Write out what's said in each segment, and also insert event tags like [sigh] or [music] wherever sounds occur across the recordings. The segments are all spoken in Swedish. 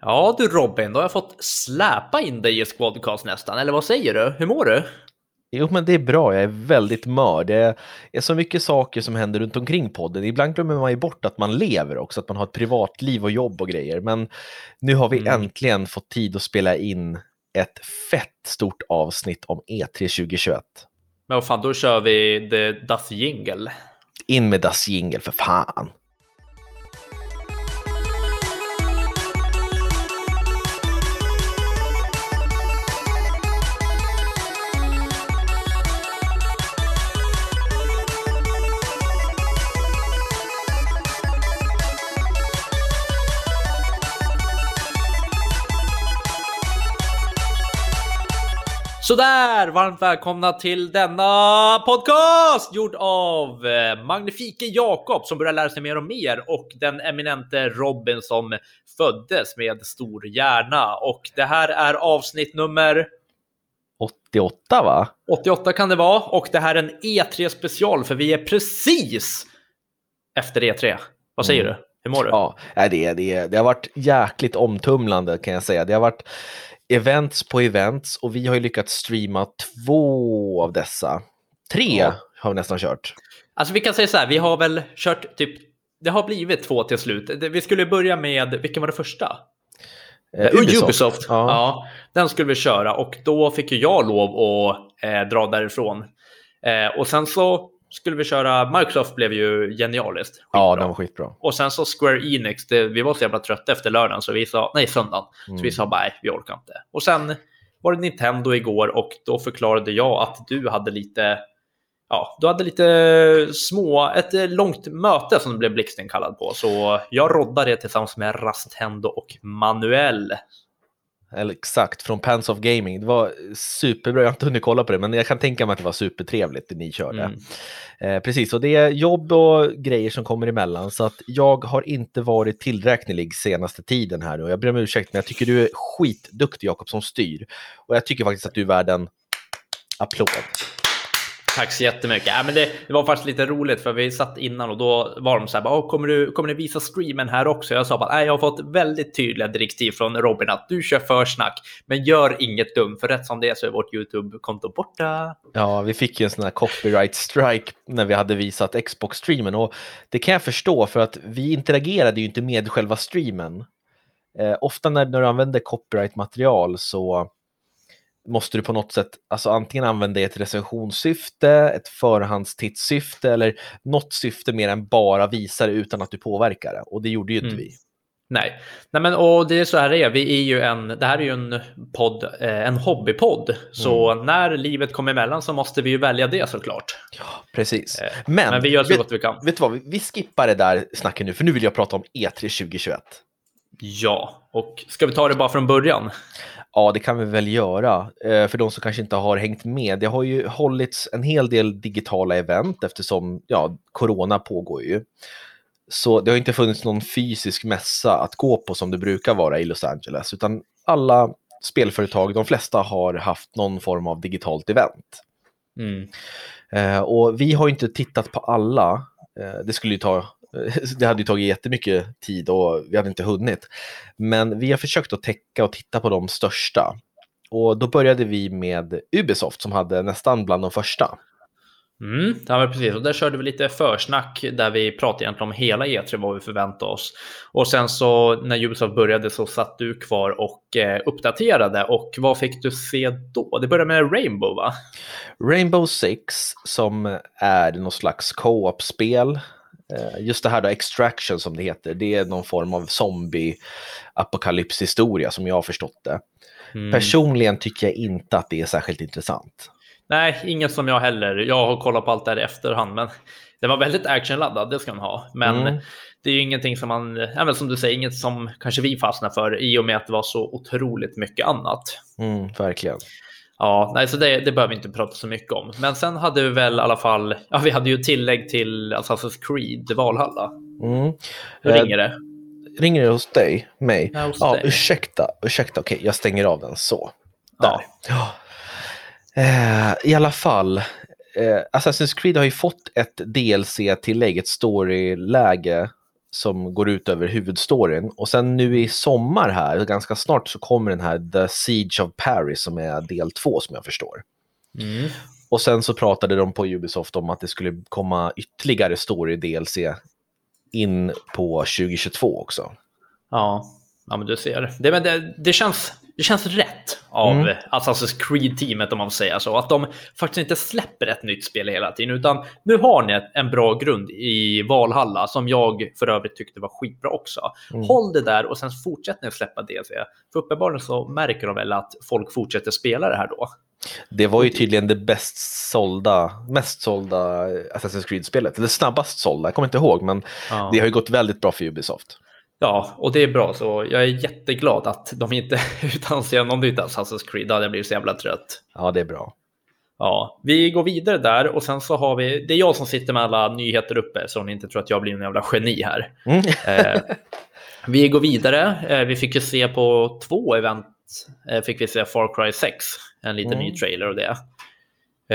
Ja du Robin, då har jag fått släpa in dig i Squadcast nästan, eller vad säger du? Hur mår du? Jo, men det är bra. Jag är väldigt mör. Det är så mycket saker som händer runt omkring podden. Ibland glömmer man ju bort att man lever också, att man har ett privatliv och jobb och grejer. Men nu har vi mm. äntligen fått tid att spela in ett fett stort avsnitt om E3 2021. Men vad fan, då kör vi The Das Jingle. In med Das Jingle, för fan. Sådär, varmt välkomna till denna podcast gjord av eh, magnifike Jakob som börjar lära sig mer och mer och den eminente Robin som föddes med stor hjärna. Och det här är avsnitt nummer 88 va? 88 kan det vara och det här är en E3 special för vi är precis efter E3. Vad säger mm. du? Hur mår du? Ja, det, det, det har varit jäkligt omtumlande kan jag säga. Det har varit events på events och vi har ju lyckats streama två av dessa. Tre ja. har vi nästan kört. Alltså vi kan säga så här, vi har väl kört typ, det har blivit två till slut. Vi skulle börja med, vilken var det första? Eh, Ubisoft. Ubisoft. Ja. ja. den skulle vi köra och då fick ju jag lov att eh, dra därifrån. Eh, och sen så skulle vi köra, Microsoft blev ju genialiskt. Skitbra. Ja, den var skitbra. Och sen så Square Enix, det, vi var så jävla trötta efter lördagen så vi sa, nej söndagen, mm. så vi mm. sa nej, vi orkar inte. Och sen var det Nintendo igår och då förklarade jag att du hade lite, ja, du hade lite små, ett långt möte som du blev blixten kallad på. Så jag roddade det tillsammans med Rastendo och Manuel eller exakt, från Pants of Gaming. Det var superbra, jag har inte hunnit kolla på det, men jag kan tänka mig att det var supertrevligt det ni körde. Mm. Eh, precis, och det är jobb och grejer som kommer emellan, så att jag har inte varit tillräknelig senaste tiden här och jag ber om ursäkt, men jag tycker du är skitduktig Jakob som styr. Och jag tycker faktiskt att du är värd en applåd. Tack så jättemycket. Ja, men det, det, var faktiskt lite roligt för vi satt innan och då var de så här, kommer, du, kommer du visa streamen här också? Jag sa bara, nej, jag har fått väldigt tydliga direktiv från Robin att du kör försnack, men gör inget dumt, för rätt som det är så är vårt YouTube-konto borta. Ja, vi fick ju en sån här copyright strike när vi hade visat Xbox-streamen och det kan jag förstå för att vi interagerade ju inte med själva streamen. Eh, ofta när, när du använder copyright-material så måste du på något sätt alltså antingen använda ett recensionssyfte, ett förhandstittsyfte eller något syfte mer än bara visa det utan att du påverkar det. Och det gjorde ju inte mm. vi. Nej. Nej, men och det är så här det är. Vi är ju en, det här är ju en podd, eh, en hobbypodd. Så mm. när livet kommer emellan så måste vi ju välja det såklart. Ja, precis. Eh, men, men, vi gör så vet, gott vi kan. Vet du vad, vi, vi skippar det där snacket nu, för nu vill jag prata om E3 2021. Ja, och ska vi ta det bara från början? Ja, det kan vi väl göra. Eh, för de som kanske inte har hängt med. Det har ju hållits en hel del digitala event eftersom ja, corona pågår ju. Så det har inte funnits någon fysisk mässa att gå på som det brukar vara i Los Angeles, utan alla spelföretag, de flesta har haft någon form av digitalt event. Mm. Eh, och vi har inte tittat på alla. Eh, det skulle ju ta det hade ju tagit jättemycket tid och vi hade inte hunnit. Men vi har försökt att täcka och titta på de största. Och då började vi med Ubisoft som hade nästan bland de första. Mm, ja, precis. Och där körde vi lite försnack där vi pratade egentligen om hela E3, vad vi förväntade oss. Och sen så när Ubisoft började så satt du kvar och eh, uppdaterade. Och vad fick du se då? Det började med Rainbow va? Rainbow Six som är någon slags co-op-spel just det här då, extraction som det heter, det är någon form av zombie-apokalypshistoria som jag har förstått det. Mm. Personligen tycker jag inte att det är särskilt intressant. Nej, inget som jag heller. Jag har kollat på allt det här i efterhand, men det var väldigt actionladdad, det ska man ha. Men mm. det är ju ingenting som man, ja, som du säger, inget som kanske vi fastnar för i och med att det var så otroligt mycket annat. Mm, verkligen. Ja, nej, så det, det behöver vi inte prata så mycket om. Men sen hade vi väl i alla fall, ja, vi hade ju tillägg till Assassin's Creed Valhalla. Mm. Hur ringer det? Eh, ringer det hos dig? Mig? Ja, hos ja dig. ursäkta, ursäkta, okej, jag stänger av den så. Ja. Eh, I alla fall, eh, Assassin's Creed har ju fått ett DLC-tillägg, ett storyläge som går ut över huvudstoryn. Och sen nu i sommar här, ganska snart, så kommer den här The Siege of Paris som är del två som jag förstår. Mm. Och sen så pratade de på Ubisoft om att det skulle komma ytterligare story-DLC in på 2022 också. Ja, ja men du ser. Det, men det, det, känns, det känns rätt av Mm. Assassin's Creed-teamet om man säger så. Att de faktiskt inte släpper ett nytt spel hela tiden. Utan nu har ni en bra grund i Valhalla som jag för övrigt tyckte var skitbra också. Mm. Håll det där och sen fortsätter ni att släppa DLC. För uppenbarligen så märker de väl att folk fortsätter spela det här då. Det var ju tydligen det bäst sålda, mest sålda Assassin's Creed-spelet. Eller snabbast sålda, jag kommer inte ihåg, men Ja. det har ju gått väldigt bra för Ubisoft. Ja, och det är bra. Så jag är jätteglad att de inte [laughs] utannonserar någon nytt Assassin's Creed. Då hade jag blivit så jävla trött. Ja, det är bra. Ja, vi går vidare där och sen så har vi, det är jag som sitter med alla nyheter uppe så ni inte tror att jag blir en jävla geni här. Mm. [laughs] Eh, vi går vidare, eh, vi fick ju se på två event, eh, fick vi se Far Cry 6, en liten Mm. ny trailer av det.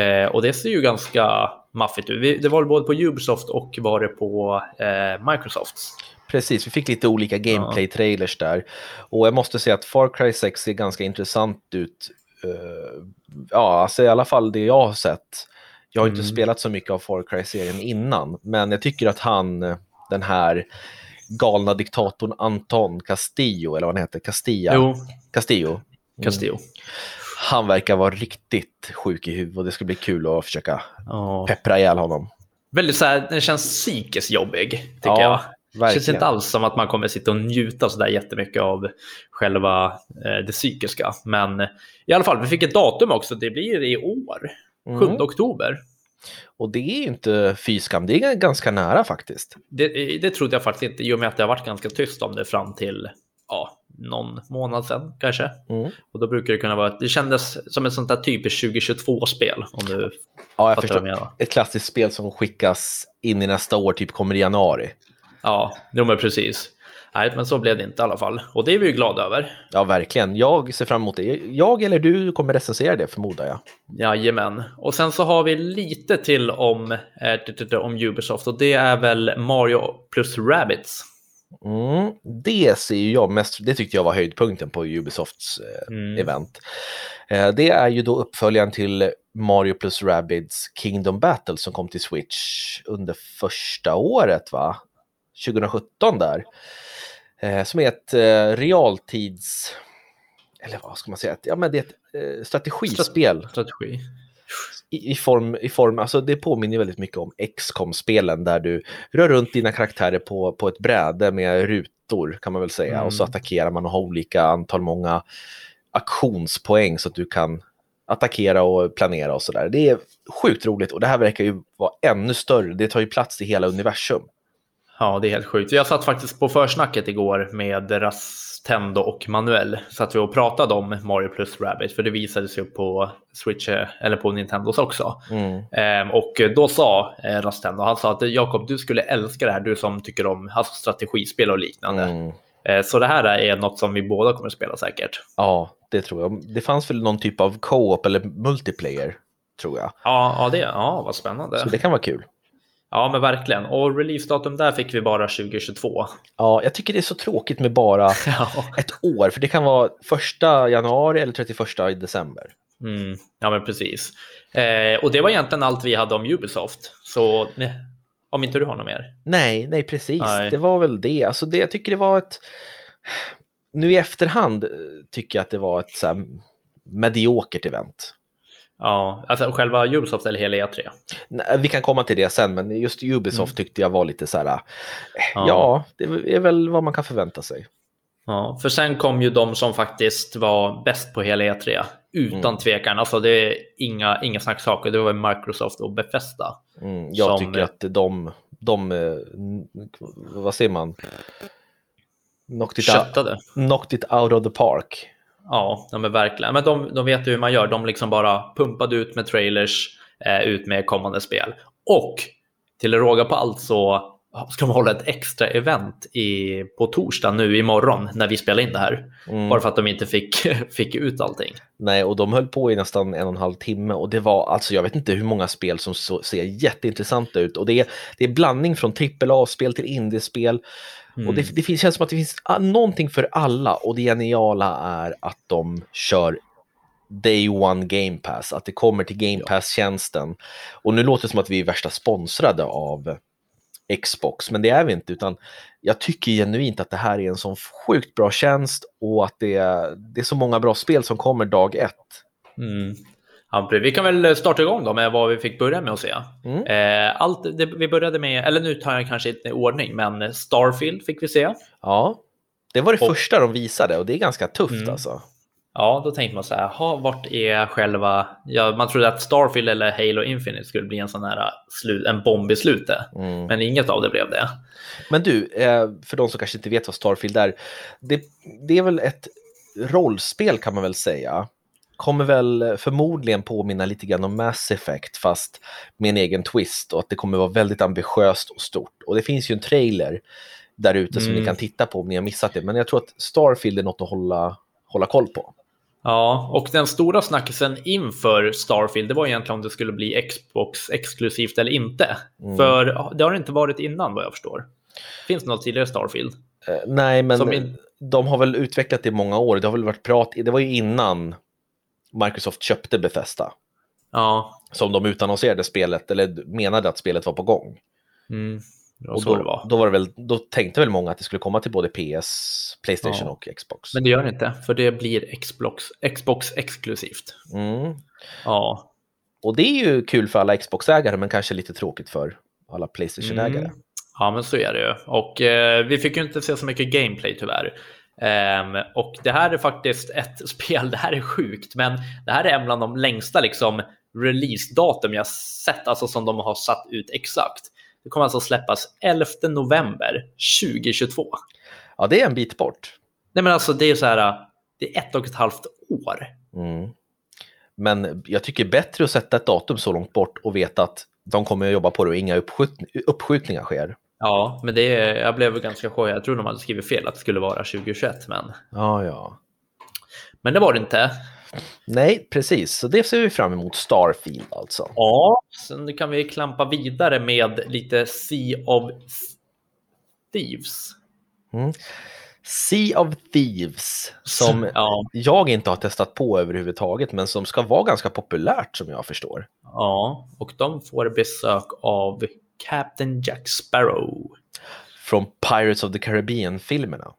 Eh, och det ser ju ganska maffigt ut. Vi, det var både på Ubisoft och var det på eh, Microsoft. Precis, vi fick lite olika gameplay-trailers där. Och jag måste säga att Far Cry 6 ser ganska intressant ut. Eh, ja, alltså i alla fall det jag har sett. Jag har inte Mm. spelat så mycket av Far Cry-serien innan, men jag tycker att han, den här galna diktatorn Anton Castillo, eller vad han heter, Castilla, Jo, Castillo. Mm. Castillo. Han verkar vara riktigt sjuk i huvudet och det ska bli kul att försöka Ja. peppra ihjäl honom. Väldigt så här, den känns psykiskt jobbig, tycker Ja, jag. Det känns verkligen. inte alls som att man kommer sitta och njuta så där jättemycket av själva eh, det psykiska. Men i alla fall, vi fick ett datum också. Det blir i år, 7 Mm. oktober. Och det är ju inte fyskam, det är ganska nära faktiskt. Det, det trodde jag faktiskt inte, i och med att det har varit ganska tyst om det fram till ja, någon månad sedan kanske. Mm. Och då brukar det kunna vara, det kändes som ett sånt där typiskt 2022-spel. Om du Ja, jag förstår. Ett klassiskt spel som skickas in i nästa år, typ kommer i januari. Ja, jo men precis. Nej, men så blev det inte i alla fall. Och det är vi ju glada över. Ja, verkligen. Jag ser fram emot det. Jag eller du kommer recensera det, förmodar jag. Jajamän. Och sen så har vi lite till om, eh, om Ubisoft och det är väl Mario plus Rabbids. Mm. Det ser ju jag mest, det tyckte jag var höjdpunkten på Ubisofts eh, Mm. event. Eh, det är ju då uppföljaren till Mario plus Rabbids Kingdom Battle som kom till Switch under första året, va? 2017 där. Eh, som är ett eh, realtids... Eller vad ska man säga? Ja, men det är ett eh, strategispel Strategi. i, i, form, i form, alltså det påminner väldigt mycket om XCOM-spelen där du rör runt dina karaktärer på, på ett bräde med rutor kan man väl säga Mm. och så attackerar man och har olika antal många aktionspoäng så att du kan attackera och planera och sådär. Det är sjukt roligt och det här verkar ju vara ännu större. Det tar ju plats i hela universum. Ja, det är helt sjukt. Jag satt faktiskt på försnacket igår med Rastendo och Manuel. Satt vi och pratade om Mario plus Rabbids för det visade sig upp på Switch eller på Nintendos också. Mm. Ehm, och då sa eh, Rastendo, han sa att Jakob, du skulle älska det här, du som tycker om alltså, strategispel och liknande. Mm. Eh, Så det här är något som vi båda kommer att spela säkert. Ja, det tror jag. Det fanns väl någon typ av co-op eller multiplayer, tror jag. Ja, ja, det, ja vad spännande. Så det kan vara kul. Ja, men verkligen. Och releasedatum där fick vi bara 2022. Ja, jag tycker det är så tråkigt med bara [laughs] Ja, ett år, för det kan vara första januari eller 31 i december. mm, ja men precis. Eh, och det var egentligen allt vi hade om Ubisoft. Så eh, om inte du har något mer. Nej, nej precis. Nej. Det var väl det. Alltså det. Jag tycker det var ett... Nu i efterhand eh, tycker jag att det var ett så mediokert event. Ja, alltså själva Ubisoft eller hela E E3. Nej, Vi kan komma till det sen, men just Ubisoft tyckte jag var lite så här... eh, Ja. Ja, det är väl vad man kan förvänta sig. Ja, för sen kom ju de som faktiskt var bäst på hela E3. Utan Mm. tvekan. Alltså det är inga, inga snacksaker. Det var Microsoft och Bethesda. Mm, jag Som- tycker att de, de, eh, vad säger man? Knocked it, out, Köttade. knocked it out of the park. Ja, ja men verkligen. Men de, de vet ju hur man gör. De liksom bara pumpade ut med trailers, eh, ut med kommande spel. Och till råga på allt så ska de hålla ett extra event i, på torsdag nu imorgon när vi spelar in det här. Mm. Bara för att de inte fick, [laughs] fick ut allting. Nej, och de höll på i nästan en och en halv timme och det var alltså, jag vet inte hur många spel som så, ser jätteintressanta ut och det är, det är blandning från AAA-spel till indiespel. Mm. Och det, det finns, känns som att det finns någonting för alla och det geniala är att de kör Day One Game Pass, att det kommer till Game Pass-tjänsten. Och nu låter det som att vi är värsta sponsrade av Xbox, men det är vi inte, utan jag tycker genuint att det här är en sån sjukt bra tjänst och att det är, det är så många bra spel som kommer dag ett. Mm. Vi kan väl starta igång då med vad vi fick börja med att se. Mm. Eh, allt det vi började med, eller nu tar jag kanske inte i ordning, men Starfield fick vi se. Ja, det var det Och- första de visade och det är ganska tufft Mm. alltså. Ja, då tänkte man så här, ha, vart är själva... Ja, man trodde att Starfield eller Halo Infinite skulle bli en sån här slut, en bomb i slutet, Mm. men inget av det blev det. Men du, eh, för de som kanske inte vet vad Starfield är, det, det är väl ett rollspel kan man väl säga. Kommer väl förmodligen påminna lite grann om Mass Effect fast med en egen twist och att det kommer vara väldigt ambitiöst och stort. Och det finns ju en trailer där ute som Mm. ni kan titta på om ni har missat det. Men jag tror att Starfield är något att hålla, hålla koll på. Ja, och den stora snackisen inför Starfield, det var egentligen om det skulle bli Xbox exklusivt eller inte. Mm. För det har det inte varit innan vad jag förstår. Finns det något tidigare Starfield? Eh, nej, men in- de har väl utvecklat det i många år. Det har väl varit prat, det var ju innan Microsoft köpte Bethesda. Ja, som de utannonserade spelet, eller menade att spelet var på gång. mm. Och då, det var. då, var det väl, då tänkte väl många att det skulle komma till både PS, Playstation Ja. och Xbox. Men det gör det inte, för det blir Xbox, Xbox exklusivt. Mm. Ja. Och det är ju kul för alla Xbox-ägare, men kanske lite tråkigt för alla Playstation-ägare. Mm. Ja, men så är det ju. Och eh, vi fick ju inte se så mycket gameplay tyvärr. Ehm, och det här är faktiskt ett [laughs] spel, det här är sjukt, men det här är en bland de längsta liksom, release-datum jag sett, alltså som de har satt ut exakt. Det kommer alltså släppas 11 november 2022. Ja, det är en bit bort. Nej, men alltså det är så här, det är ett och ett halvt år. Mm. Men jag tycker bättre att sätta ett datum så långt bort och veta att de kommer att jobba på det och inga uppskjut uppskjutningar sker. Ja, men det jag blev ganska chockad. Jag tror de hade skrivit fel att det skulle vara 2021, men, Ja, ja. men det var det inte. Nej, precis. Så det ser vi fram emot. Starfield alltså. Ja, sen kan vi klampa vidare med lite Sea of Thieves. Sea of Thieves, som Ja, jag inte har testat på överhuvudtaget, men som ska vara ganska populärt som jag förstår. ja, och de får besök av Captain Jack Sparrow. Från Pirates of the Caribbean-filmerna.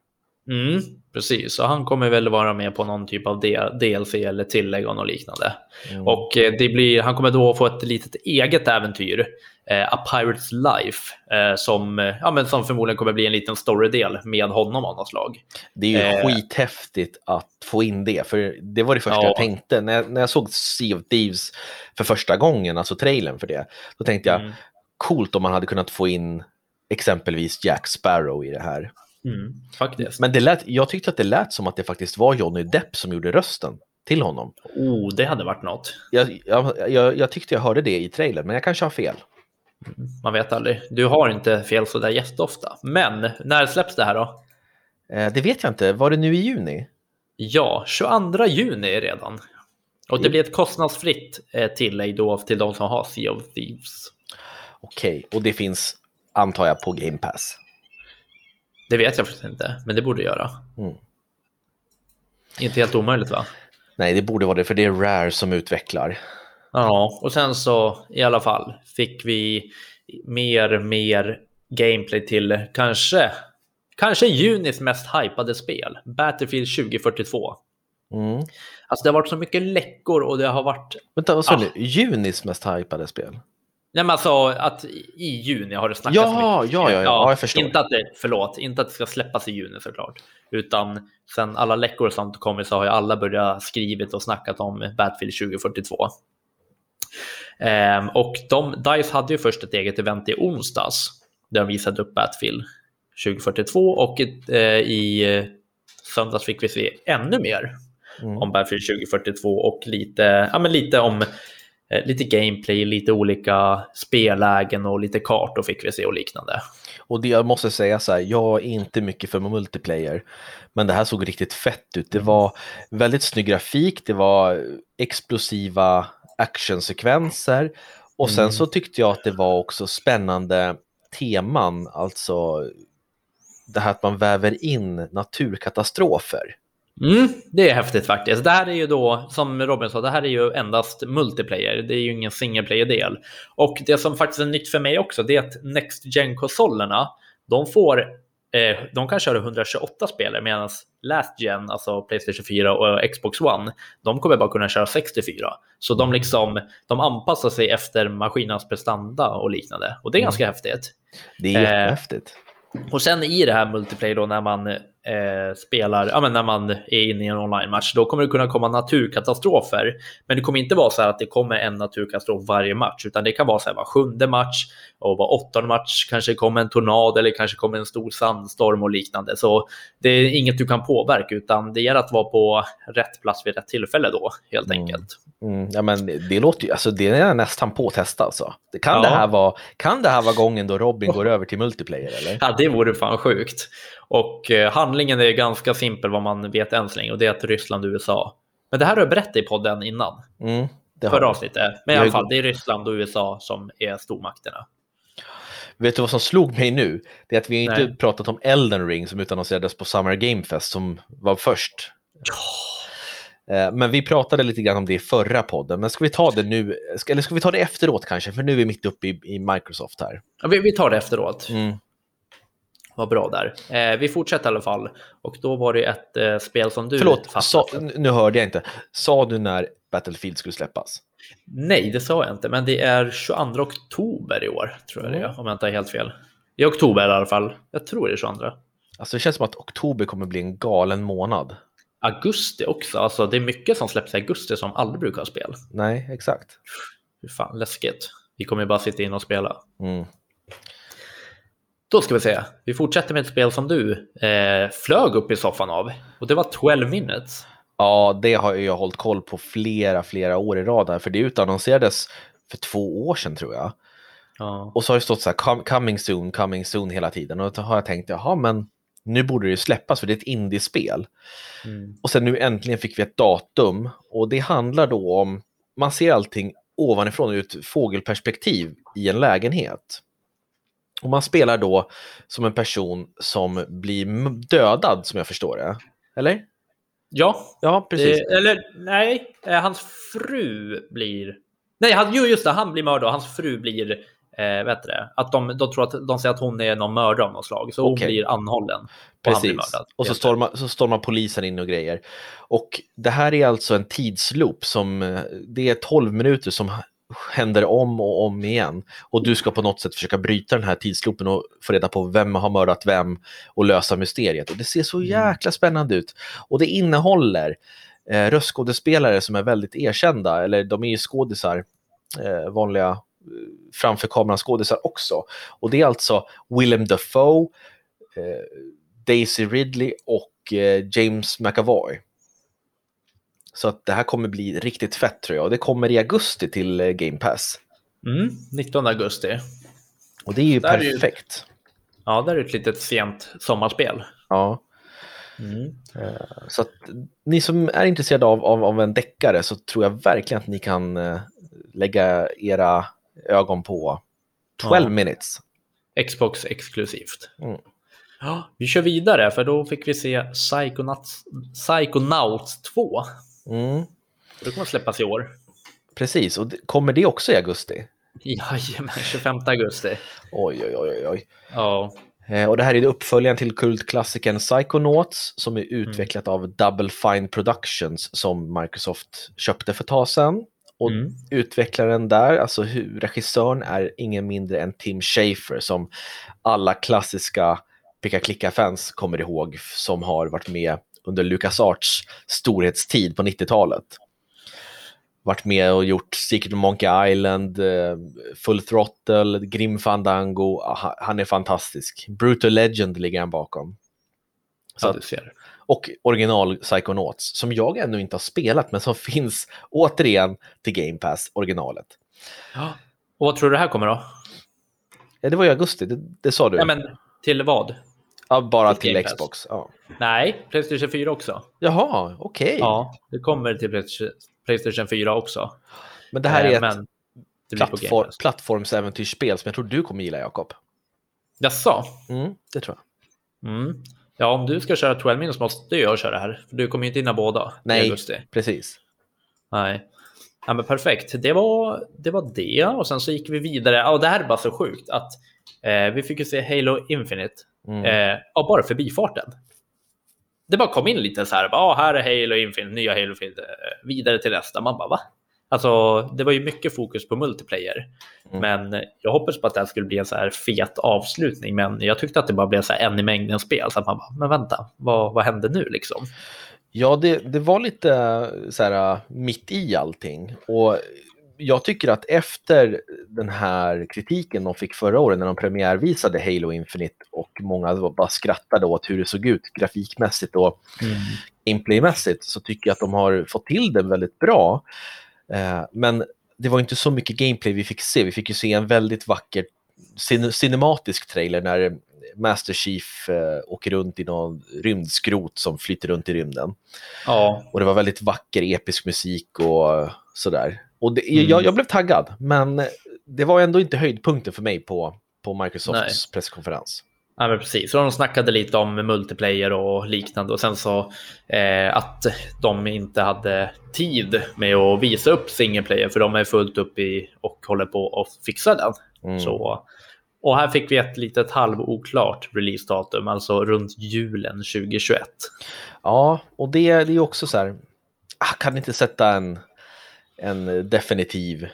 Mm, precis, och han kommer väl vara med på någon typ av DLC eller tillägg och något liknande. Mm. Och eh, det blir, han kommer då få ett litet eget äventyr, eh, A Pirate's Life, eh, som, ja, men som förmodligen kommer bli en liten storydel med honom av något slag. Det är ju Eh. skithäftigt att få in det, för det var det första Ja. jag tänkte. När jag, när jag såg Sea of Thieves för första gången, alltså trailern för det, då tänkte jag Mm. Coolt om man hade kunnat få in exempelvis Jack Sparrow i det här. Mm, faktiskt. Men det lät, jag tyckte att det lät som att det faktiskt var Johnny Depp som gjorde rösten till honom. Oh, det hade varit något. Jag, jag, jag, jag tyckte jag hörde det i trailern, men jag kanske har fel. Man vet aldrig. Du har inte fel sådär jätteofta. Men när släpps det här då? Eh, det vet jag inte. Var det nu i juni? Ja, 22 juni redan. Och det blir ett kostnadsfritt eh, tillägg då till de som har Sea of Thieves. Okej, och det finns, antar jag, på Game Pass. Det vet jag faktiskt inte, men det borde göra. Mm. Inte helt omöjligt va? Nej, det borde vara det, för det är Rare som utvecklar. Ja, och sen så i alla fall fick vi mer, mer gameplay till kanske, kanske junis mest hypade spel, Battlefield 2042. Mm. Alltså det har varit så mycket läckor och det har varit Vänta, vad sa Ah. du? Junis mest hypade spel? Nej men alltså att i juni har det snackats Ja, mycket. ja, ja, ja, jag förstår. Inte att det, förlåt, inte att det ska släppas i juni såklart. Utan sen alla läckor och sånt kommer så har ju alla börjat skrivit och snackat om Battlefield 2042. Ehm, och de, DICE hade ju först ett eget event i onsdags där de visade upp Battlefield 2042 och eh, i eh, söndags fick vi se ännu mer Mm. om Battlefield 2042 och lite, ja, men lite om lite gameplay, lite olika spellägen och lite kartor fick vi se och liknande. Och det, jag måste säga så här, jag är inte mycket för multiplayer, men det här såg riktigt fett ut. Det Mm. var väldigt snygg grafik, det var explosiva actionsekvenser och sen Mm. så tyckte jag att det var också spännande teman, alltså det här att man väver in naturkatastrofer. Mm, det är häftigt faktiskt. Det här är ju då, som Robin sa, det här är ju endast multiplayer. Det är ju ingen single player-del. Och det som faktiskt är nytt för mig också, det är att Next Gen-konsolerna, de får, eh, de kan köra 128 spelare medan Last Gen, alltså Playstation 4 och Xbox One, de kommer bara kunna köra 64. Så de liksom, de anpassar sig efter maskinans prestanda och liknande. Och det är Mm. ganska häftigt. Det är Eh, jättehäftigt. Och sen i det här multiplayer då när man eh, spelar, ja men när man är inne i en online-match, då kommer det kunna komma naturkatastrofer. Men det kommer inte vara så här att det kommer en naturkatastrof varje match, utan det kan vara så här var sjunde match och var åttonde match kanske kommer en tornad eller kanske kommer en stor sandstorm och liknande. Så det är inget du kan påverka, utan det gäller att vara på rätt plats vid rätt tillfälle då, helt Mm. enkelt. Mm, ja, men det låter ju, alltså det är nästan på att testa alltså. Det, kan, Ja. det här vara, kan det här vara gången då Robin går över till multiplayer eller? Ja, det vore fan sjukt. Och eh, handlingen är ganska simpel vad man vet än så länge och det är att Ryssland och USA. Men det här har jag berättat i podden innan, Mm, förra avsnittet. Men i alla fall, det är Ryssland och USA som är stormakterna. Vet du vad som slog mig nu? Det är att vi inte Nej. pratat om Elden Ring som utannonserades på Summer Game Fest som var först. Eh, Men vi pratade lite grann om det i förra podden, men ska vi ta det nu, eller ska vi ta det efteråt kanske? För nu är vi mitt uppe i, i Microsoft här. Ja, vi, vi tar det efteråt. Mm. Vad bra där. Eh, vi fortsätter i alla fall. Och då var det ett eh, spel som du Förlåt, sa, nu hörde jag inte. Sa du när Battlefield skulle släppas? Nej, det sa jag inte, men det är 22 oktober i år, tror jag det Mm. är, om jag inte har helt fel. I oktober i alla fall. Jag tror det är 22. Alltså det känns som att oktober kommer bli en galen månad. Augusti också, alltså det är mycket som släpps i augusti som aldrig brukar ha spel. Nej, exakt. Hur fan läskigt. Vi kommer ju bara sitta in och spela. Mm. Då ska vi se. Vi fortsätter med ett spel som du eh, flög upp i soffan av. Och det var 12 minutes. Ja, det har jag hållit koll på flera, flera år i rad här, för det utannonserades för två år sedan tror jag. Ja. Och så har det stått så här "Com- coming soon, coming soon hela tiden. Och då har jag tänkt, jaha, men nu borde det släppas för det är ett indiespel. Mm. Och sen nu äntligen fick vi ett datum och det handlar då om, man ser allting ovanifrån ur ett fågelperspektiv i en lägenhet. Och man spelar då som en person som blir dödad som jag förstår det. Eller? Ja, Ja, precis. eh, eller nej, eh, hans fru blir... Nej, han, jo, just det, han blir mördad och hans fru blir... Eh, vet det? Att de, de tror att de säger att hon är någon mördare av något slag, så hon Okej. blir anhållen. Och han blir Precis. mördad. Och så stormar, så stormar polisen in och grejer. Och det här är alltså en tidsloop som, eh, det är 12 minuter som händer om och om igen. Och du ska på något sätt försöka bryta den här tidsloopen och få reda på vem har mördat vem och lösa mysteriet. Och det ser så Mm. jäkla spännande ut. Och det innehåller eh, röstskådespelare som är väldigt erkända, eller de är ju skådisar, eh, vanliga eh, framför kameran skådisar också. Och det är alltså Willem Dafoe, eh, Daisy Ridley och eh, James McAvoy. Så att det här kommer bli riktigt fett tror jag. Och det kommer i augusti till eh, Game Pass. Mm, 19 augusti. Och det är ju Där är ju- perfekt. Ja, där är ett litet sent sommarspel. Ja. Mm. Så att ni som är intresserade av, av, av en deckare så tror jag verkligen att ni kan eh, lägga era ögon på 12 Ja. minutes. Xbox exklusivt. Mm. Ja, vi kör vidare, för då fick vi se Psychonauts, Psychonauts 2. Mm. Det kommer att släppas i år. Precis, och kommer det också i augusti? Jajamän, 25 augusti. Oj, oj, oj, oj. Ja, Eh, Och det här är uppföljaren till kultklassikern Psychonauts som är utvecklat av Double Fine Productions som Microsoft köpte för ett tag sedan. Och Mm. utvecklaren där, alltså regissören är ingen mindre än Tim Schafer som alla klassiska picka-klicka-fans kommer ihåg som har varit med under LucasArts storhetstid på 90-talet. Varit med och gjort Secret of Monkey Island, eh, Full Throttle, Grim Fandango. Ah, Han är fantastisk. Brutal Legend ligger han bakom. Så att, du ser. och original Psychonauts som jag ännu inte har spelat men som [laughs] finns återigen till Game Pass, originalet. Ja. Och vad tror du det här kommer då? Ja, det var i augusti, det, det sa du. Ja, men till vad? Ja, bara till till. Xbox. Ja. Nej, Playstation 4 också. Jaha, okej. Ja, det kommer till Playstation- Playstation 4 också. Men det här är Eh, ett plattform, plattformsäventyrsspel som jag tror du kommer gilla, Jakob. Jaså? Mm, det tror jag. Mm. Ja, om du ska köra 12 minus måste jag köra det här. För du kommer ju inte hinna båda Nej. Precis. Nej. Ja, men perfekt. Det var, det var det. Och sen så gick vi vidare. Ja, det här är bara så sjukt att eh, vi fick ju se Halo Infinite. Mm. Eh, ja, bara förbifarten. Det bara kom in lite så här. Ja, här är Halo Infinite, nya Halo Infinite. eh, Vidare till nästa. Man bara, va? Alltså, det var ju mycket fokus på multiplayer. Mm. Men jag hoppas på att det här skulle bli en så här fet avslutning. Men jag tyckte att det bara blev så en i mängden spel. Så att man bara, men vänta, vad, vad hände nu liksom? Ja, det, det var lite så här mitt i allting. Och jag tycker att efter den här kritiken de fick förra året när de premiärvisade Halo Infinite och många bara skrattade åt hur det såg ut grafikmässigt och gameplaymässigt så tycker jag att de har fått till det väldigt bra. Eh, men det var inte så mycket gameplay vi fick se. Vi fick ju se en väldigt vacker cin cinematisk trailer när Master Chief eh, åker runt i någon rymdskrot som flyter runt i rymden. Ja, Och det var väldigt vacker episk musik och sådär. Och det, Mm. jag, jag blev taggad, men det var ändå inte höjdpunkten för mig på, på Microsofts Nej. presskonferens. Ja, men precis. Så de snackade lite om multiplayer och liknande och sen så eh, att de inte hade tid med att visa upp single player för de är fullt upp i och håller på att fixa den. Mm. Så, och här fick vi ett litet halvoklart releasedatum, alltså runt julen 2021. Ja, och det, det är ju också så här, ah, kan inte sätta en, en definitiv eh,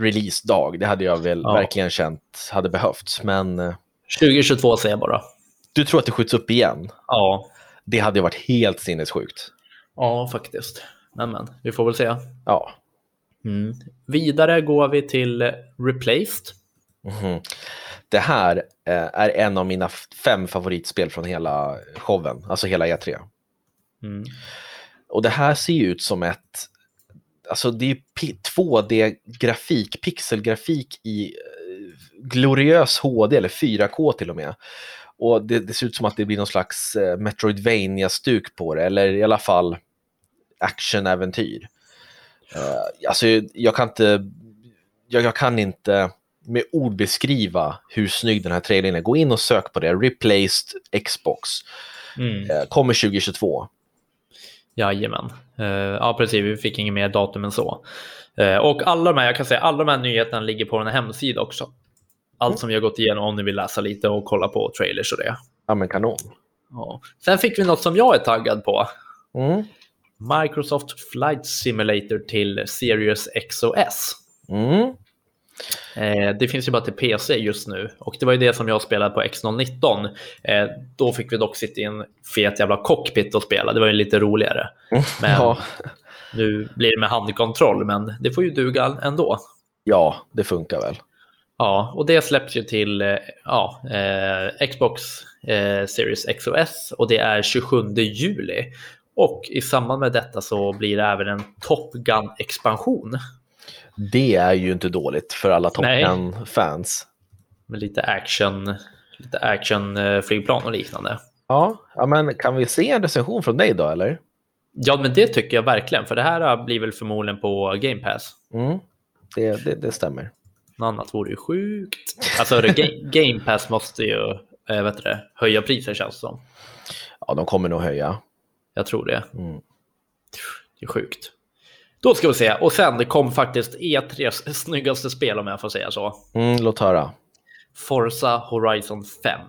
releasedag. Det hade jag väl Ja. verkligen känt hade behövts. Men eh, 2022 säger jag bara. du tror att det skjuts upp igen? Ja, Det hade varit helt sinnessjukt. ja faktiskt. Men, vi får väl se. Ja. Mm. Vidare går vi till Replaced. Mhm. Det här eh, är en av mina fem favoritspel från hela showen, alltså hela E3. Mm. Och det här ser ju ut som ett, alltså det är ju pi- 2D-grafik, pixelgrafik i eh, gloriös HD eller 4K till och med. Och det, det ser ut som att det blir någon slags eh, Metroidvania-stuk på det, eller i alla fall actionäventyr. Eh, alltså jag kan inte, jag, jag kan inte med ord beskriva hur snygg den här trailern är. Gå in och sök på det, Replaced Xbox. Mm. Eh, kommer 2022. Jajamän. Uh, ja, precis. Vi fick inget mer datum än så. Eh, och alla de här, jag kan säga, alla de här nyheterna ligger på den här hemsidan också. Allt som vi har gått igenom om ni vill läsa lite och kolla på trailers och det. Ja men kanon. Ja. Sen fick vi något som jag är taggad på. Mm. Microsoft Flight Simulator till Series XOS. Mm. Eh, det finns ju bara till PC just nu och det var ju det som jag spelade på X019. Eh, då fick vi dock sitta i en fet jävla cockpit och spela. Det var ju lite roligare. [laughs] Men Ja. nu blir det med handkontroll, men det får ju duga ändå. ja, det funkar väl. Ja, och det släpps ju till eh, ja, eh, Xbox eh, Series XOS och det är 27 juli. Och i samband med detta så blir det även en Top Gun-expansion Det är ju inte dåligt för alla Top. Gun-fans. med lite action, lite action eh, och liknande. Ja, ja, men kan vi se en recension från dig då, eller? Ja, men det tycker jag verkligen, för det här eh, blir väl förmodligen på Game Pass. Mm. Det, det, det stämmer. Något annat vore ju sjukt. Alltså, [laughs] Game Pass måste ju eh, vet det, höja priser känns det som. Ja, de kommer nog höja. Jag tror det. Mm. Det är sjukt. Då ska vi se. Och sen det kom faktiskt E3s snyggaste spel om jag får säga så. Mm, låt höra. Forza Horizon 5.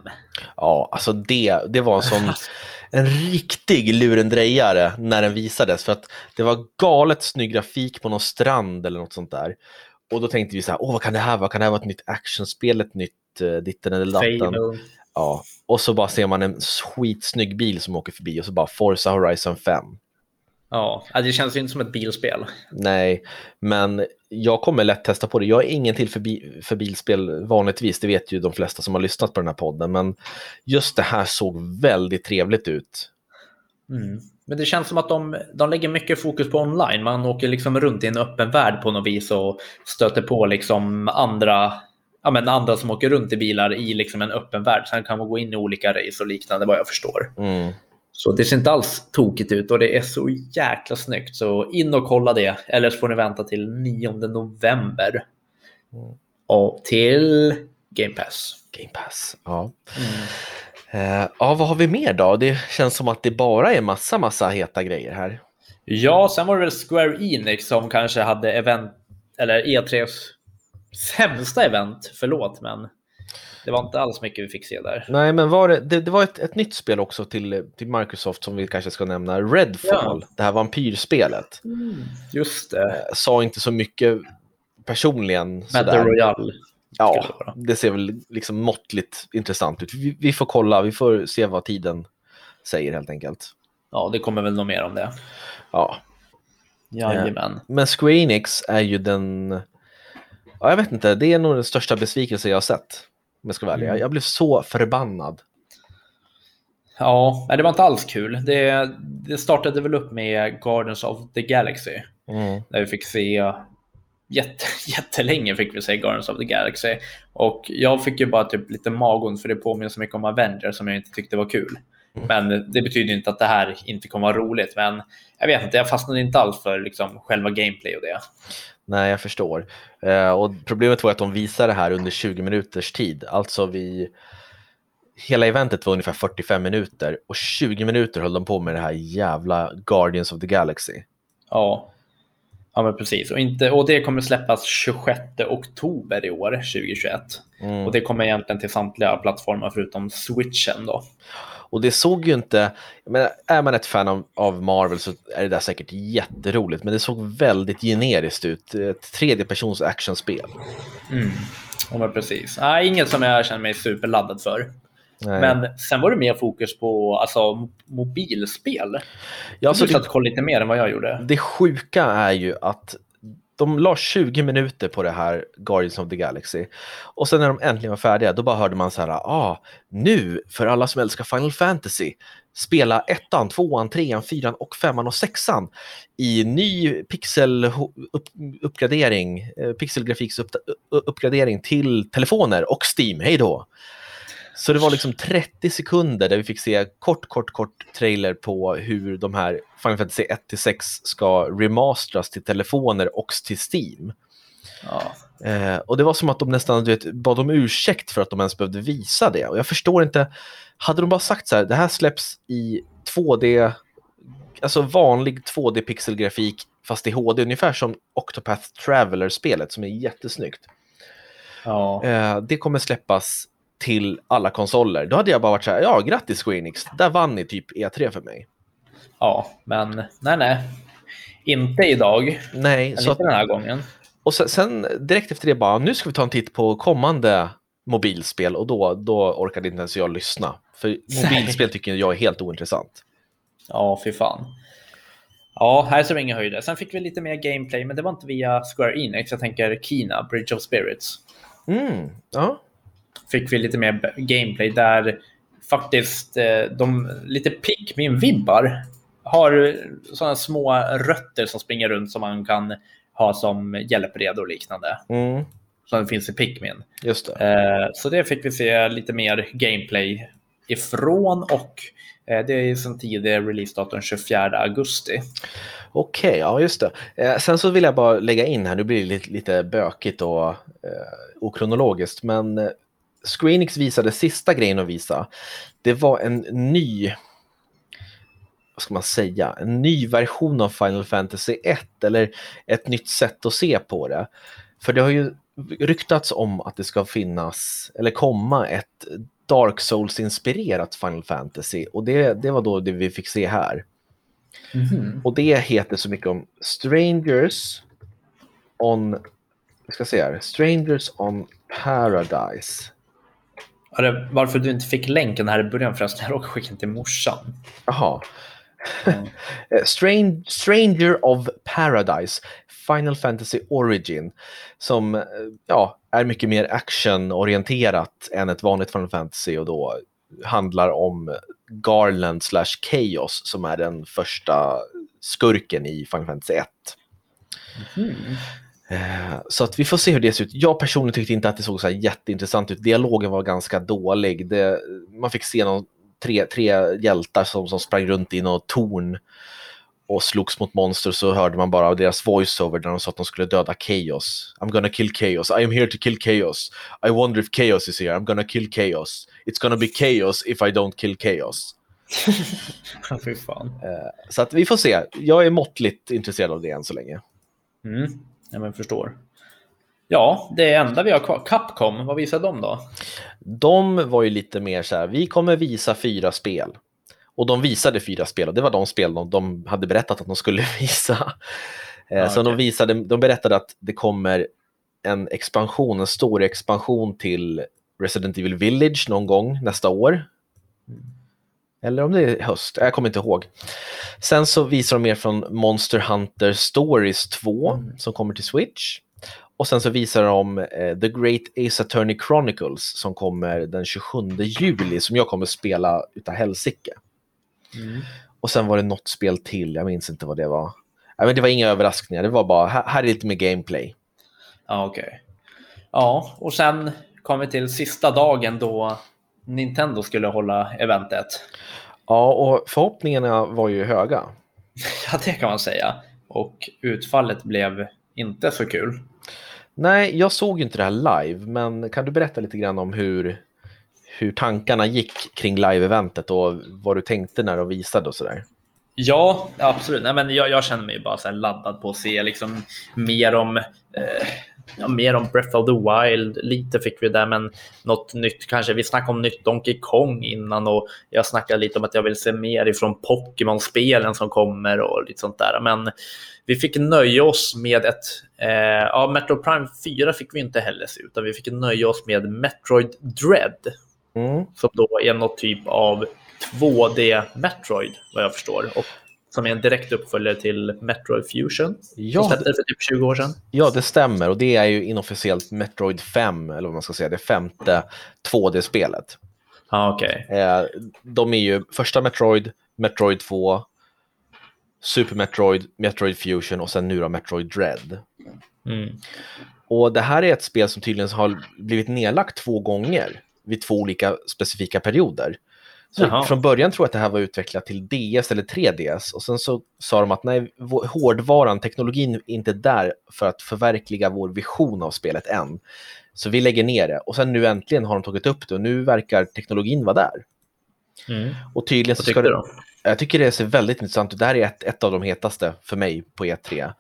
Ja, alltså det, det var en sån [laughs] en riktig lurendrejare när den visades. För att det var galet snygg grafik på någon strand eller något sånt där. Och då tänkte vi så här, åh vad kan det här vara? Kan det här vara ett nytt actionspel, ett nytt uh, ditten eller datten? Fable. Ja, och så bara ser man en skitsnygg bil som åker förbi och så bara Forza Horizon 5. Ja, det känns ju inte som ett bilspel. Nej, men jag kommer lätt testa på det. Jag är ingen till för, bi- för bilspel vanligtvis, det vet ju de flesta som har lyssnat på den här podden, men just det här såg väldigt trevligt ut. Mm. Men det känns som att de, de lägger mycket fokus på online. Man åker liksom runt i en öppen värld på något vis och stöter på liksom andra, ja, men andra som åker runt i bilar i liksom en öppen värld. Sen kan man gå in i olika race och liknande vad jag förstår. Mm. Så det ser inte alls tokigt ut och det är så jäkla snyggt. Så in och kolla det. Eller så får ni vänta till 9 november. Mm. Och till Game Pass. Game Pass, ja. Mm. Ja, vad har vi mer då? Det känns som att det bara är massa, massa heta grejer här. Ja, sen var det väl Square Enix som kanske hade event, eller E3s sämsta event, förlåt, men det var inte alls mycket vi fick se där. Nej, men var det, det, det var ett, ett nytt spel också till, till Microsoft som vi kanske ska nämna, Redfall, Ja. det här vampyrspelet. Just det. Eh, sa inte så mycket personligen. Battle. Royale. Ja, det ser väl liksom måttligt intressant ut. Vi, vi får kolla, vi får se vad tiden säger helt enkelt. Ja, det kommer väl nog mer om det. Ja, Jajamän. men Square Enix är ju den... Ja, jag vet inte, det är nog den största besvikelse jag har sett. Om jag ska vara ärlig. Mm. Jag, blev så förbannad. Ja, det var inte alls kul. Det, det startade väl upp med Guardians of the Galaxy. Mm. Där vi fick se jätte, [laughs] jättelänge fick vi se Guardians of the Galaxy. Och jag fick ju bara typ lite magont för det påminner så mycket om Avengers som jag inte tyckte var kul. Men det betyder inte att det här inte kommer vara roligt. Men jag vet inte, jag fastnade inte alls för liksom själva gameplay och det. Nej, jag förstår. Eh, och problemet var att de visade det här under 20 minuters tid. Alltså vi... Hela eventet var ungefär 45 minuter och 20 minuter höll de på med det här jävla Guardians of the Galaxy. Ja, ja men precis. Och, inte, och det kommer släppas 26 oktober i år, 2021. Mm. Och det kommer egentligen till samtliga plattformar förutom switchen då. Och det såg ju inte, menar, är man ett fan av, av Marvel så är det där säkert jätteroligt, men det såg väldigt generiskt ut. Ett tredjepersons actionspel. Mm. Ja, men precis. Nej, inget som jag känner mig superladdad för. Nej. Men sen var det mer fokus på alltså, mo- mobilspel. ja, alltså, du satt och kollade lite mer än vad jag gjorde. det sjuka är ju att de la 20 minuter på det här Guardians of the Galaxy. Och sen när de äntligen var färdiga, då bara hörde man så här, ah, nu för alla som älskar Final Fantasy, spela ettan, tvåan, trean, fyran och femman och sexan i ny pixeluppgradering, uppgradering, eh, pixelgrafiks upp, uppgradering till telefoner och Steam, hej då! Så det var liksom 30 sekunder där vi fick se kort, kort, kort trailer på hur de här Final Fantasy 1-6 ska remastras till telefoner och till Steam. Ja. Eh, och det var som att de nästan du vet, bad om ursäkt för att de ens behövde visa det. Och jag förstår inte, hade de bara sagt så här, det här släpps i 2D, alltså vanlig 2D-pixelgrafik fast i HD, ungefär som Octopath Traveler-spelet som är jättesnyggt. Ja. Eh, det kommer släppas till alla konsoler. Då hade jag bara varit så här, ja grattis Square Enix, där vann ni typ E3 för mig. ja, men nej, nej. Inte idag. Nej, Men så inte den här gången. och sen, sen direkt efter det bara, nu ska vi ta en titt på kommande mobilspel och då, då orkade inte ens jag lyssna. För [laughs] mobilspel tycker jag är helt ointressant. Ja, fy fan. Ja, här ser vi inga höjder. Sen fick vi lite mer gameplay, men det var inte via Square Enix. Jag tänker Kina, Bridge of Spirits. Mm, ja. Fick vi lite mer gameplay där faktiskt eh, de lite Pikmin-vibbar har sådana små rötter som springer runt som man kan ha som hjälpreda och liknande. Mm, Som finns i Pikmin. just det. Eh, så det fick vi se lite mer gameplay ifrån och eh, det är sen tidigare releasedatum 24 augusti. Okej, ja just det. Sen så vill jag bara lägga in här, nu blir det lite, lite bökigt och eh, okronologiskt, men eh, Square Enix visade sista grejen att visa. Det var en ny, vad ska man säga, en ny version av Final Fantasy 1 eller ett nytt sätt att se på det. För det har ju ryktats om att det ska finnas, eller komma ett Dark Souls-inspirerat Final Fantasy och det, det var då det vi fick se här. Och det heter så mycket om Strangers on, jag ska se här, Strangers on Paradise. Varför du inte fick länken här i början förresten, jag råkade skicka den till morsan. Jaha. Mm. [laughs] Eh, Stran- Stranger of Paradise, Final Fantasy Origin, som eh, ja, är mycket mer actionorienterat än ett vanligt Final Fantasy och då handlar om Garland slash Chaos som är den första skurken i Final Fantasy 1. Mm. Eh, Så att vi får se hur det ser ut. Jag personligen tyckte inte att det såg så jätteintressant ut. Dialogen var ganska dålig. Det, man fick se någon, tre, tre hjältar som, som sprang runt i något torn och slogs mot monster så hörde man bara deras voiceover när de sa att de skulle döda Chaos. I'm gonna kill Chaos. I am here to kill Chaos. I wonder if Chaos is here. I'm gonna kill Chaos. It's gonna be Chaos if I don't kill Chaos. Fy fan. Eh, Så att vi får se. Jag är måttligt intresserad av det än så länge. Mm. Ja, men förstår. Ja, det enda vi har kvar. Capcom, vad visar de då? De var ju lite mer så här, vi kommer visa fyra spel. Och de visade fyra spel och det var de spel de, de hade berättat att de skulle [laughs] visa. Eh, Ja, så de, okej. visade, de berättade att det kommer en expansion, en stor expansion till Resident Evil Village någon gång nästa år. Eller om det är höst, jag kommer inte ihåg. Sen så visar de mer från Monster Hunter Stories 2 som kommer till Switch. Och sen så visar de eh, The Great Ace Attorney Chronicles som kommer den 27 juli som jag kommer spela utav helsike. Mm. Och sen var det något spel till, jag minns inte vad det var. Nej, men det var inga överraskningar, det var bara här, här är lite mer gameplay. Ja, okej. Ja, och sen kom vi till sista dagen då Nintendo skulle hålla eventet. Ja, och förhoppningarna var ju höga. [laughs] Ja, det kan man säga. Och utfallet blev inte så kul. Nej, jag såg ju inte det här live, men kan du berätta lite grann om hur, hur tankarna gick kring live-eventet och vad du tänkte när de visade och sådär? Ja, absolut. Nej, men jag, jag känner mig bara så laddad på att se liksom mer om eh, ja, mer om Breath of the Wild. Lite fick vi där, men något nytt kanske. Vi snackade om nytt Donkey Kong innan och jag snackade lite om att jag vill se mer ifrån Pokémon-spelen som kommer och lite sånt där. Men vi fick nöja oss med ett, eh, ja, Metro Prime 4 fick vi inte heller se, utan vi fick nöja oss med Metroid Dread Mm. som då är något typ av 2D Metroid vad jag förstår. Och som är en direkt uppföljare till Metroid Fusion. Ja, som släpptes för typ 20 år sedan. Ja, det stämmer och det är ju inofficiellt Metroid 5, eller vad man ska säga, det femte 2D-spelet. Ja, okej. Eh, de är ju första Metroid, Metroid 2, Super Metroid, Metroid Fusion och sen nu då Metroid Dread. Mm. Och det här är ett spel som tydligen har blivit nedlagt två gånger vid två olika specifika perioder. Så från början tror jag att det här var utvecklat till DS eller 3DS och sen så sa de att nej, hårdvaran, teknologin är inte där för att förverkliga vår vision av spelet än. Så vi lägger ner det och sen nu äntligen har de tagit upp det och nu verkar teknologin vara där. Mm. Och tydligen så ska det, då? jag tycker det ser väldigt intressant ut. Det här är ett, ett av de hetaste för mig på E3.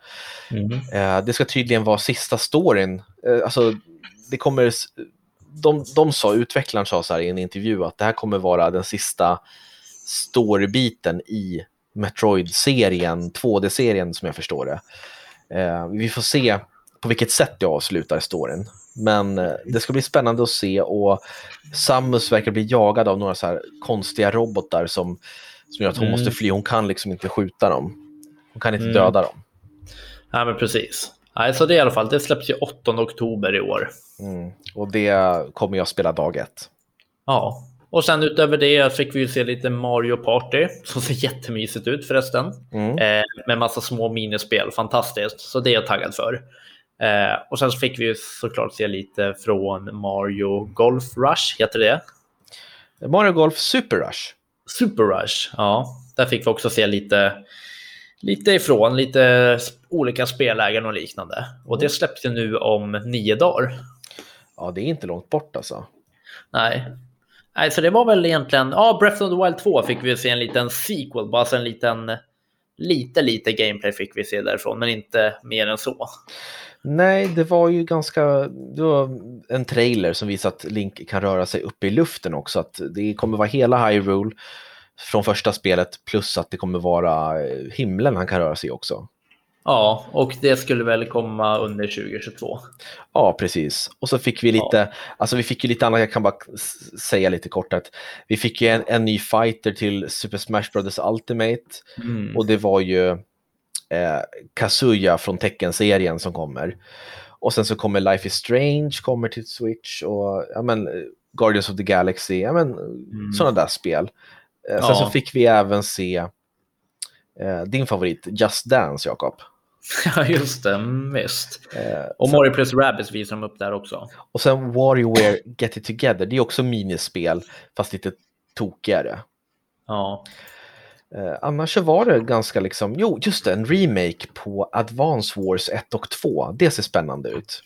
Mm. Eh, det ska tydligen vara sista storyn. Eh, alltså, det kommer, de, de sa, utvecklaren sa så här i en intervju att det här kommer vara den sista storybiten i Metroid-serien, 2D-serien som jag förstår det. Eh, vi får se på vilket sätt det avslutar storyn. Men eh, det ska bli spännande att se och Samus verkar bli jagad av några så konstiga robotar som, som gör att hon Mm. måste fly. Hon kan liksom inte skjuta dem. Hon kan inte Mm. döda dem. Ja, men precis. Nej, så det är i alla fall, det släpps ju 8 oktober i år. Mm. Och det kommer jag spela dag ett. Ja, och sen utöver det fick vi ju se lite Mario Party som ser jättemysigt ut förresten. Mm. Eh, med massa små minispel, fantastiskt. Så det är jag taggad för. Eh, och sen fick vi ju såklart se lite från Mario Golf Rush, heter det? Mario Golf Super Rush. Super Rush, ja. Där fick vi också se lite, lite ifrån, lite olika spellägen och liknande. Och det släpps ju nu om nio dagar. Ja, det är inte långt bort alltså. Nej. Nej, så det var väl egentligen, ja, Breath of the Wild 2 fick vi se en liten sequel, bara så en liten, lite, lite gameplay fick vi se därifrån, men inte mer än så. Nej, det var ju ganska... Det var en trailer som visar att Link kan röra sig uppe i luften också. Att det kommer vara hela Hyrule från första spelet plus att det kommer vara eh, himlen han kan röra sig också. Ja, och det skulle väl komma under 2022. Ja, precis. Och så fick vi lite, alltså vi fick ju lite annat, jag kan bara säga lite kort att vi fick ju en, en ny fighter till Super Smash Bros Ultimate Mm. och det var ju eh, Kazuya från Tekken-serien som kommer. Och sen så kommer Life is Strange kommer till Switch och ja, men, Guardians of the Galaxy, ja, men, Mm. sådana där spel. Eh, Sen Ja. så fick vi även se eh, din favorit Just Dance, Jakob. [laughs] Ja, just det. mm, Visst. Eh, Och Mario plus Rabbids visar de upp där också. och sen WarioWare Get It Together, det är också minispel, fast lite tokigare. Ja. Eh, annars så var det ganska liksom, jo just det, en remake på Advance Wars 1 och 2. Det ser spännande ut.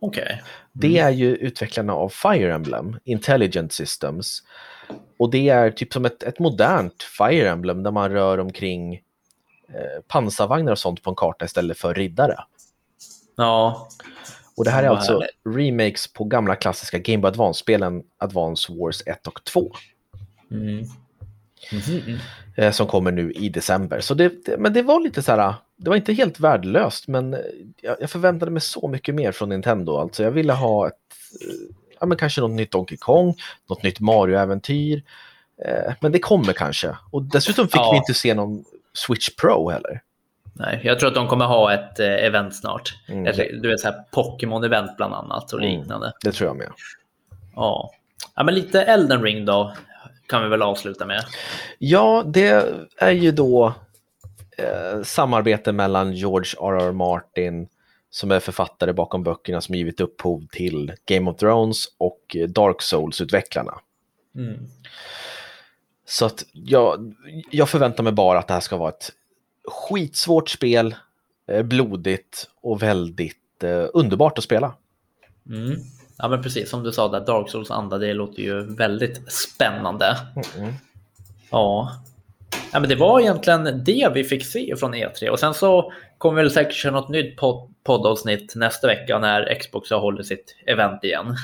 Okej. Det är ju utvecklarna av Fire Emblem, Intelligent Systems. Och det är typ som ett, ett modernt Fire Emblem där man rör omkring pansarvagnar och sånt på en karta istället för riddare. Ja. Och det här är alltså härligt. remakes på gamla klassiska Game Boy Advance-spelen Advance Wars 1 och 2. Mm. Eh, som kommer nu i december. Så det, det, men det var lite så här, det var inte helt värdelöst, men eh, jag, jag förväntade mig så mycket mer från Nintendo. Alltså jag ville ha ett, eh, ja men kanske något nytt Donkey Kong, något nytt Mario-äventyr. Eh, men det kommer kanske. Och dessutom fick Ja. vi inte se någon Switch Pro heller. Nej, jag tror att de kommer ha ett eh, event snart. Mm. Ett, du vet, så här Pokémon-event bland annat och Mm. liknande. Det tror jag med. Ja. ja, men lite Elden Ring då kan vi väl avsluta med. Ja, det är ju då eh, samarbete mellan George R.R. Martin som är författare bakom böckerna som givit upphov till Game of Thrones och eh, Dark Souls-utvecklarna. Mm. Så att jag, jag förväntar mig bara att det här ska vara ett skitsvårt spel, eh, blodigt och väldigt eh, underbart att spela. Mm. Ja, men precis som du sa, där Dark Souls anda, det låter ju väldigt spännande. Mm. Ja. ja, men det var egentligen det vi fick se från E3 och sen så kommer vi säkert köra något nytt pod- poddavsnitt nästa vecka när Xbox har hållit sitt event igen.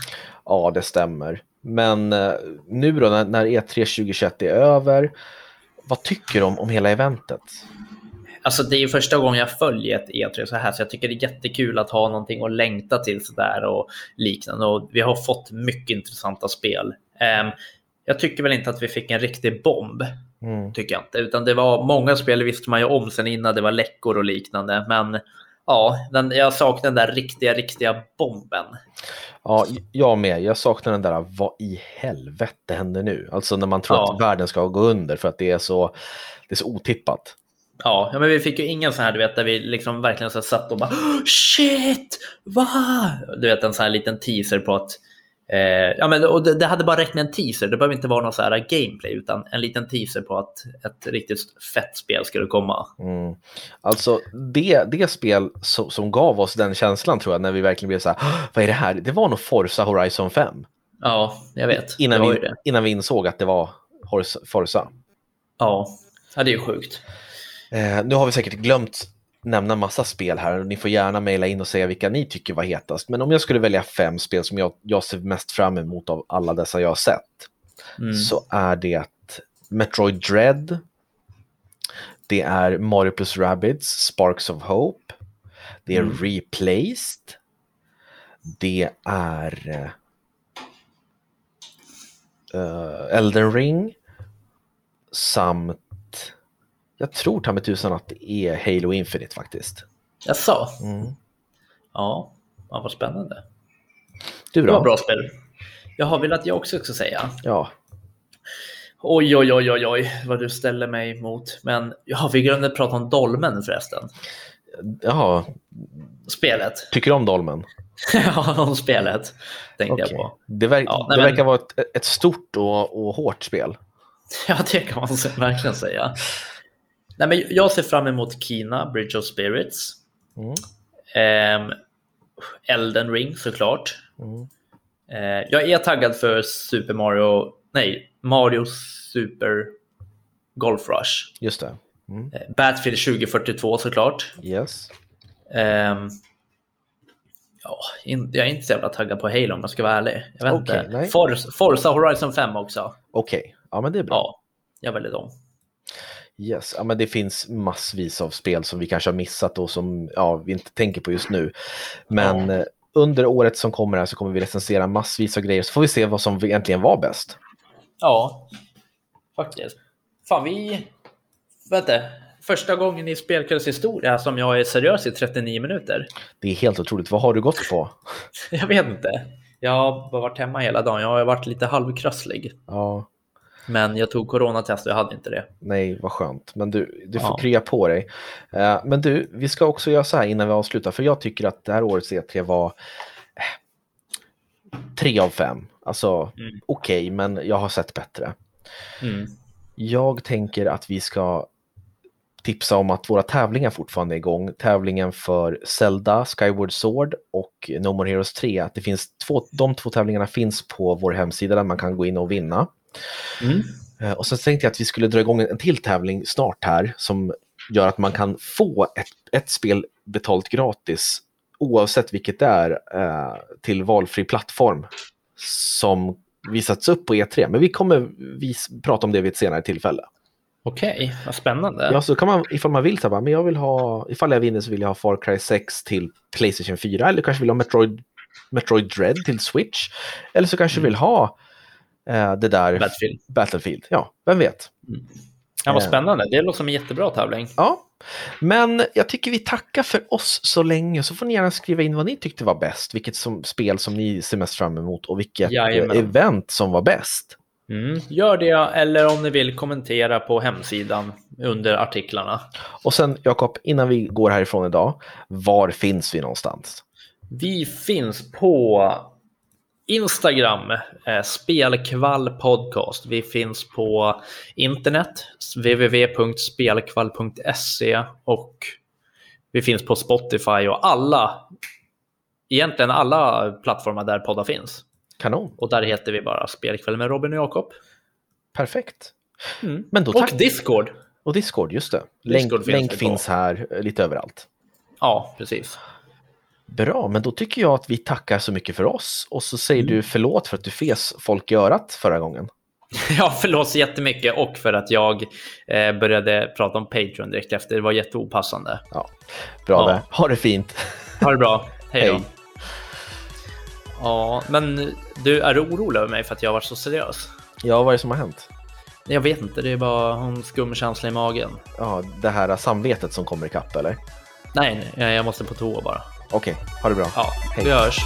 Ja, det stämmer. Men eh, nu då när, när E3 2021 är över, vad tycker du om, om hela eventet? Alltså det är ju första gången jag följer ett E3 så här så jag tycker det är jättekul att ha någonting att längta till sådär och liknande och vi har fått mycket intressanta spel. Ehm, jag tycker väl inte att vi fick en riktig bomb, Mm. tycker jag inte, utan det var många spel visste man ju om sen innan det var läckor och liknande, men ja, den, jag saknar den där riktiga, riktiga bomben. Ja, jag med. Jag saknar den där, vad i helvete händer nu? Alltså när man tror Ja. att världen ska gå under för att det är så, det är så otippat. Ja, men vi fick ju ingen sån här, du vet, där vi liksom verkligen så satt och bara shit, va? Du vet, en sån här liten teaser på att eh, ja, men och det, det hade bara räckt med en teaser. Det behöver inte vara någon så här gameplay, utan en liten teaser på att ett riktigt fett spel skulle komma. Mm. Alltså det, det spel som, som gav oss den känslan tror jag när vi verkligen blev så här, "Åh, vad är det här? Det var nog Forza Horizon 5. Ja, jag vet. Innan vi, innan vi insåg att det var Forza. Ja. ja, det är ju sjukt. Eh, nu har vi säkert glömt nämna massa spel här och ni får gärna mejla in och säga vilka ni tycker var hetast. Men om jag skulle välja fem spel som jag, jag ser mest fram emot av alla dessa jag har sett Mm. så är det Metroid Dread. Det är Mario plus Rabbids Sparks of Hope. Det är Mm. Replaced. Det är eh, Elden Ring. Samt, jag tror ta mig tusan att det är Halo Infinite faktiskt. Jag sa. Mm. Ja, ja, vad spännande. Du Det var då? bra spel. Jag har velat jag också ska säga. Ja, Oj, oj, oj, oj, oj, vad du ställer mig emot. Men ja, vi glömde prata om Dolmen förresten. Jaha, Spelet. tycker du om Dolmen? [laughs] ja, om spelet tänkte Okej. jag på. Det, verk, Ja, nej, det men- verkar vara ett, ett stort och, och hårt spel. Ja, det kan man verkligen säga. Nej, men jag ser fram emot Kina, Bridge of Spirits. Mm. Ehm, Elden Ring såklart. Mm. Eh, jag är taggad för Super Mario, nej, Mario Super Golf Rush. Just det. Mm. Eh, Battlefield 2042 såklart. Yes. Ehm, ja, in, jag är inte så jävla taggad på Halo om jag ska vara ärlig. Jag vet Okej, inte. Forza, Forza Horizon 5 också. Okej, ja men det är bra. Ja, jag väljer dem. Yes. Ja, men det finns massvis av spel som vi kanske har missat och som ja, vi inte tänker på just nu. Men Ja. eh, under året som kommer här så kommer vi recensera massvis av grejer så får vi se vad som egentligen var bäst. Ja, faktiskt. Fan, vi... Vänta. Första gången i Spelkvällens historia som jag är seriös i 39 minuter. Det är helt otroligt. Vad har du gått på? [laughs] Jag vet inte. Jag har bara varit hemma hela dagen. Jag har varit lite halvkrasslig. Ja. Men jag tog coronatest och jag hade inte det. Nej, vad skönt. Men du, du får Ja. krya på dig. Eh, men du, vi ska också göra så här innan vi avslutar, för jag tycker att det här årets E3 var eh, tre av fem. Alltså, Mm. okej, men jag har sett bättre. Mm. Jag tänker att vi ska tipsa om att våra tävlingar fortfarande är igång. Tävlingen för Zelda, Skyward Sword och No More Heroes 3. Att det finns två, de två tävlingarna finns på vår hemsida där man kan gå in och vinna. Mm. Eh, Och så tänkte jag att vi skulle dra igång en till tävling snart här som gör att man kan få ett, ett spel betalt gratis oavsett vilket det är eh, till valfri plattform som visats upp på E3. Men vi kommer vis, prata om det vid ett senare tillfälle. Okej, vad spännande. Ja, så kan man ifall man vill så bara, men jag vill ha, ifall jag vinner så vill jag ha Far Cry 6 till Playstation 4 eller kanske vill ha Metroid, Metroid Dread till Switch. Eller så kanske Mm. vill ha det där Battlefield. Battlefield. Ja, vem vet. Ja, vad Eh. spännande. Det låter som en jättebra tävling. Ja, men jag tycker vi tackar för oss så länge. Så får ni gärna skriva in vad ni tyckte var bäst, vilket som, spel som ni ser mest fram emot och vilket Jajamän. eh, event som var bäst. Mm. Gör det, eller om ni vill kommentera på hemsidan under artiklarna. Och sen Jakob, innan vi går härifrån idag, var finns vi någonstans? Vi finns på Instagram, eh, Spelkvall Podcast. Vi finns på internet, www.spelkvall.se och vi finns på Spotify och alla, egentligen alla plattformar där poddar finns. Kanon, Och där heter vi bara Spelkväll med Robin och Jakob. perfekt. Mm. Men då tack. Och Discord. Och Discord, just det. Länk, Discord finns länk finns här eh, lite överallt. Ja, precis. Bra, men då tycker jag att vi tackar så mycket för oss och så säger Mm. du förlåt för att du fes folk i örat förra gången. [laughs] Ja, förlåt så jättemycket och för att jag eh, började prata om Patreon direkt efter. Det var jätteopassande. Ja, bra Ja. det. Ha det fint. Ha det bra. [laughs] Hej då. Hej. Ja, men du, är du orolig över mig för att jag har varit så seriös? Ja, vad är det som har hänt? Jag vet inte, det är bara en skum känsla i magen. Ja, det här samvetet som kommer ikapp eller? Nej, nej, jag måste på toa bara. Okej, ha det bra. Ja, Hej. vi hörs.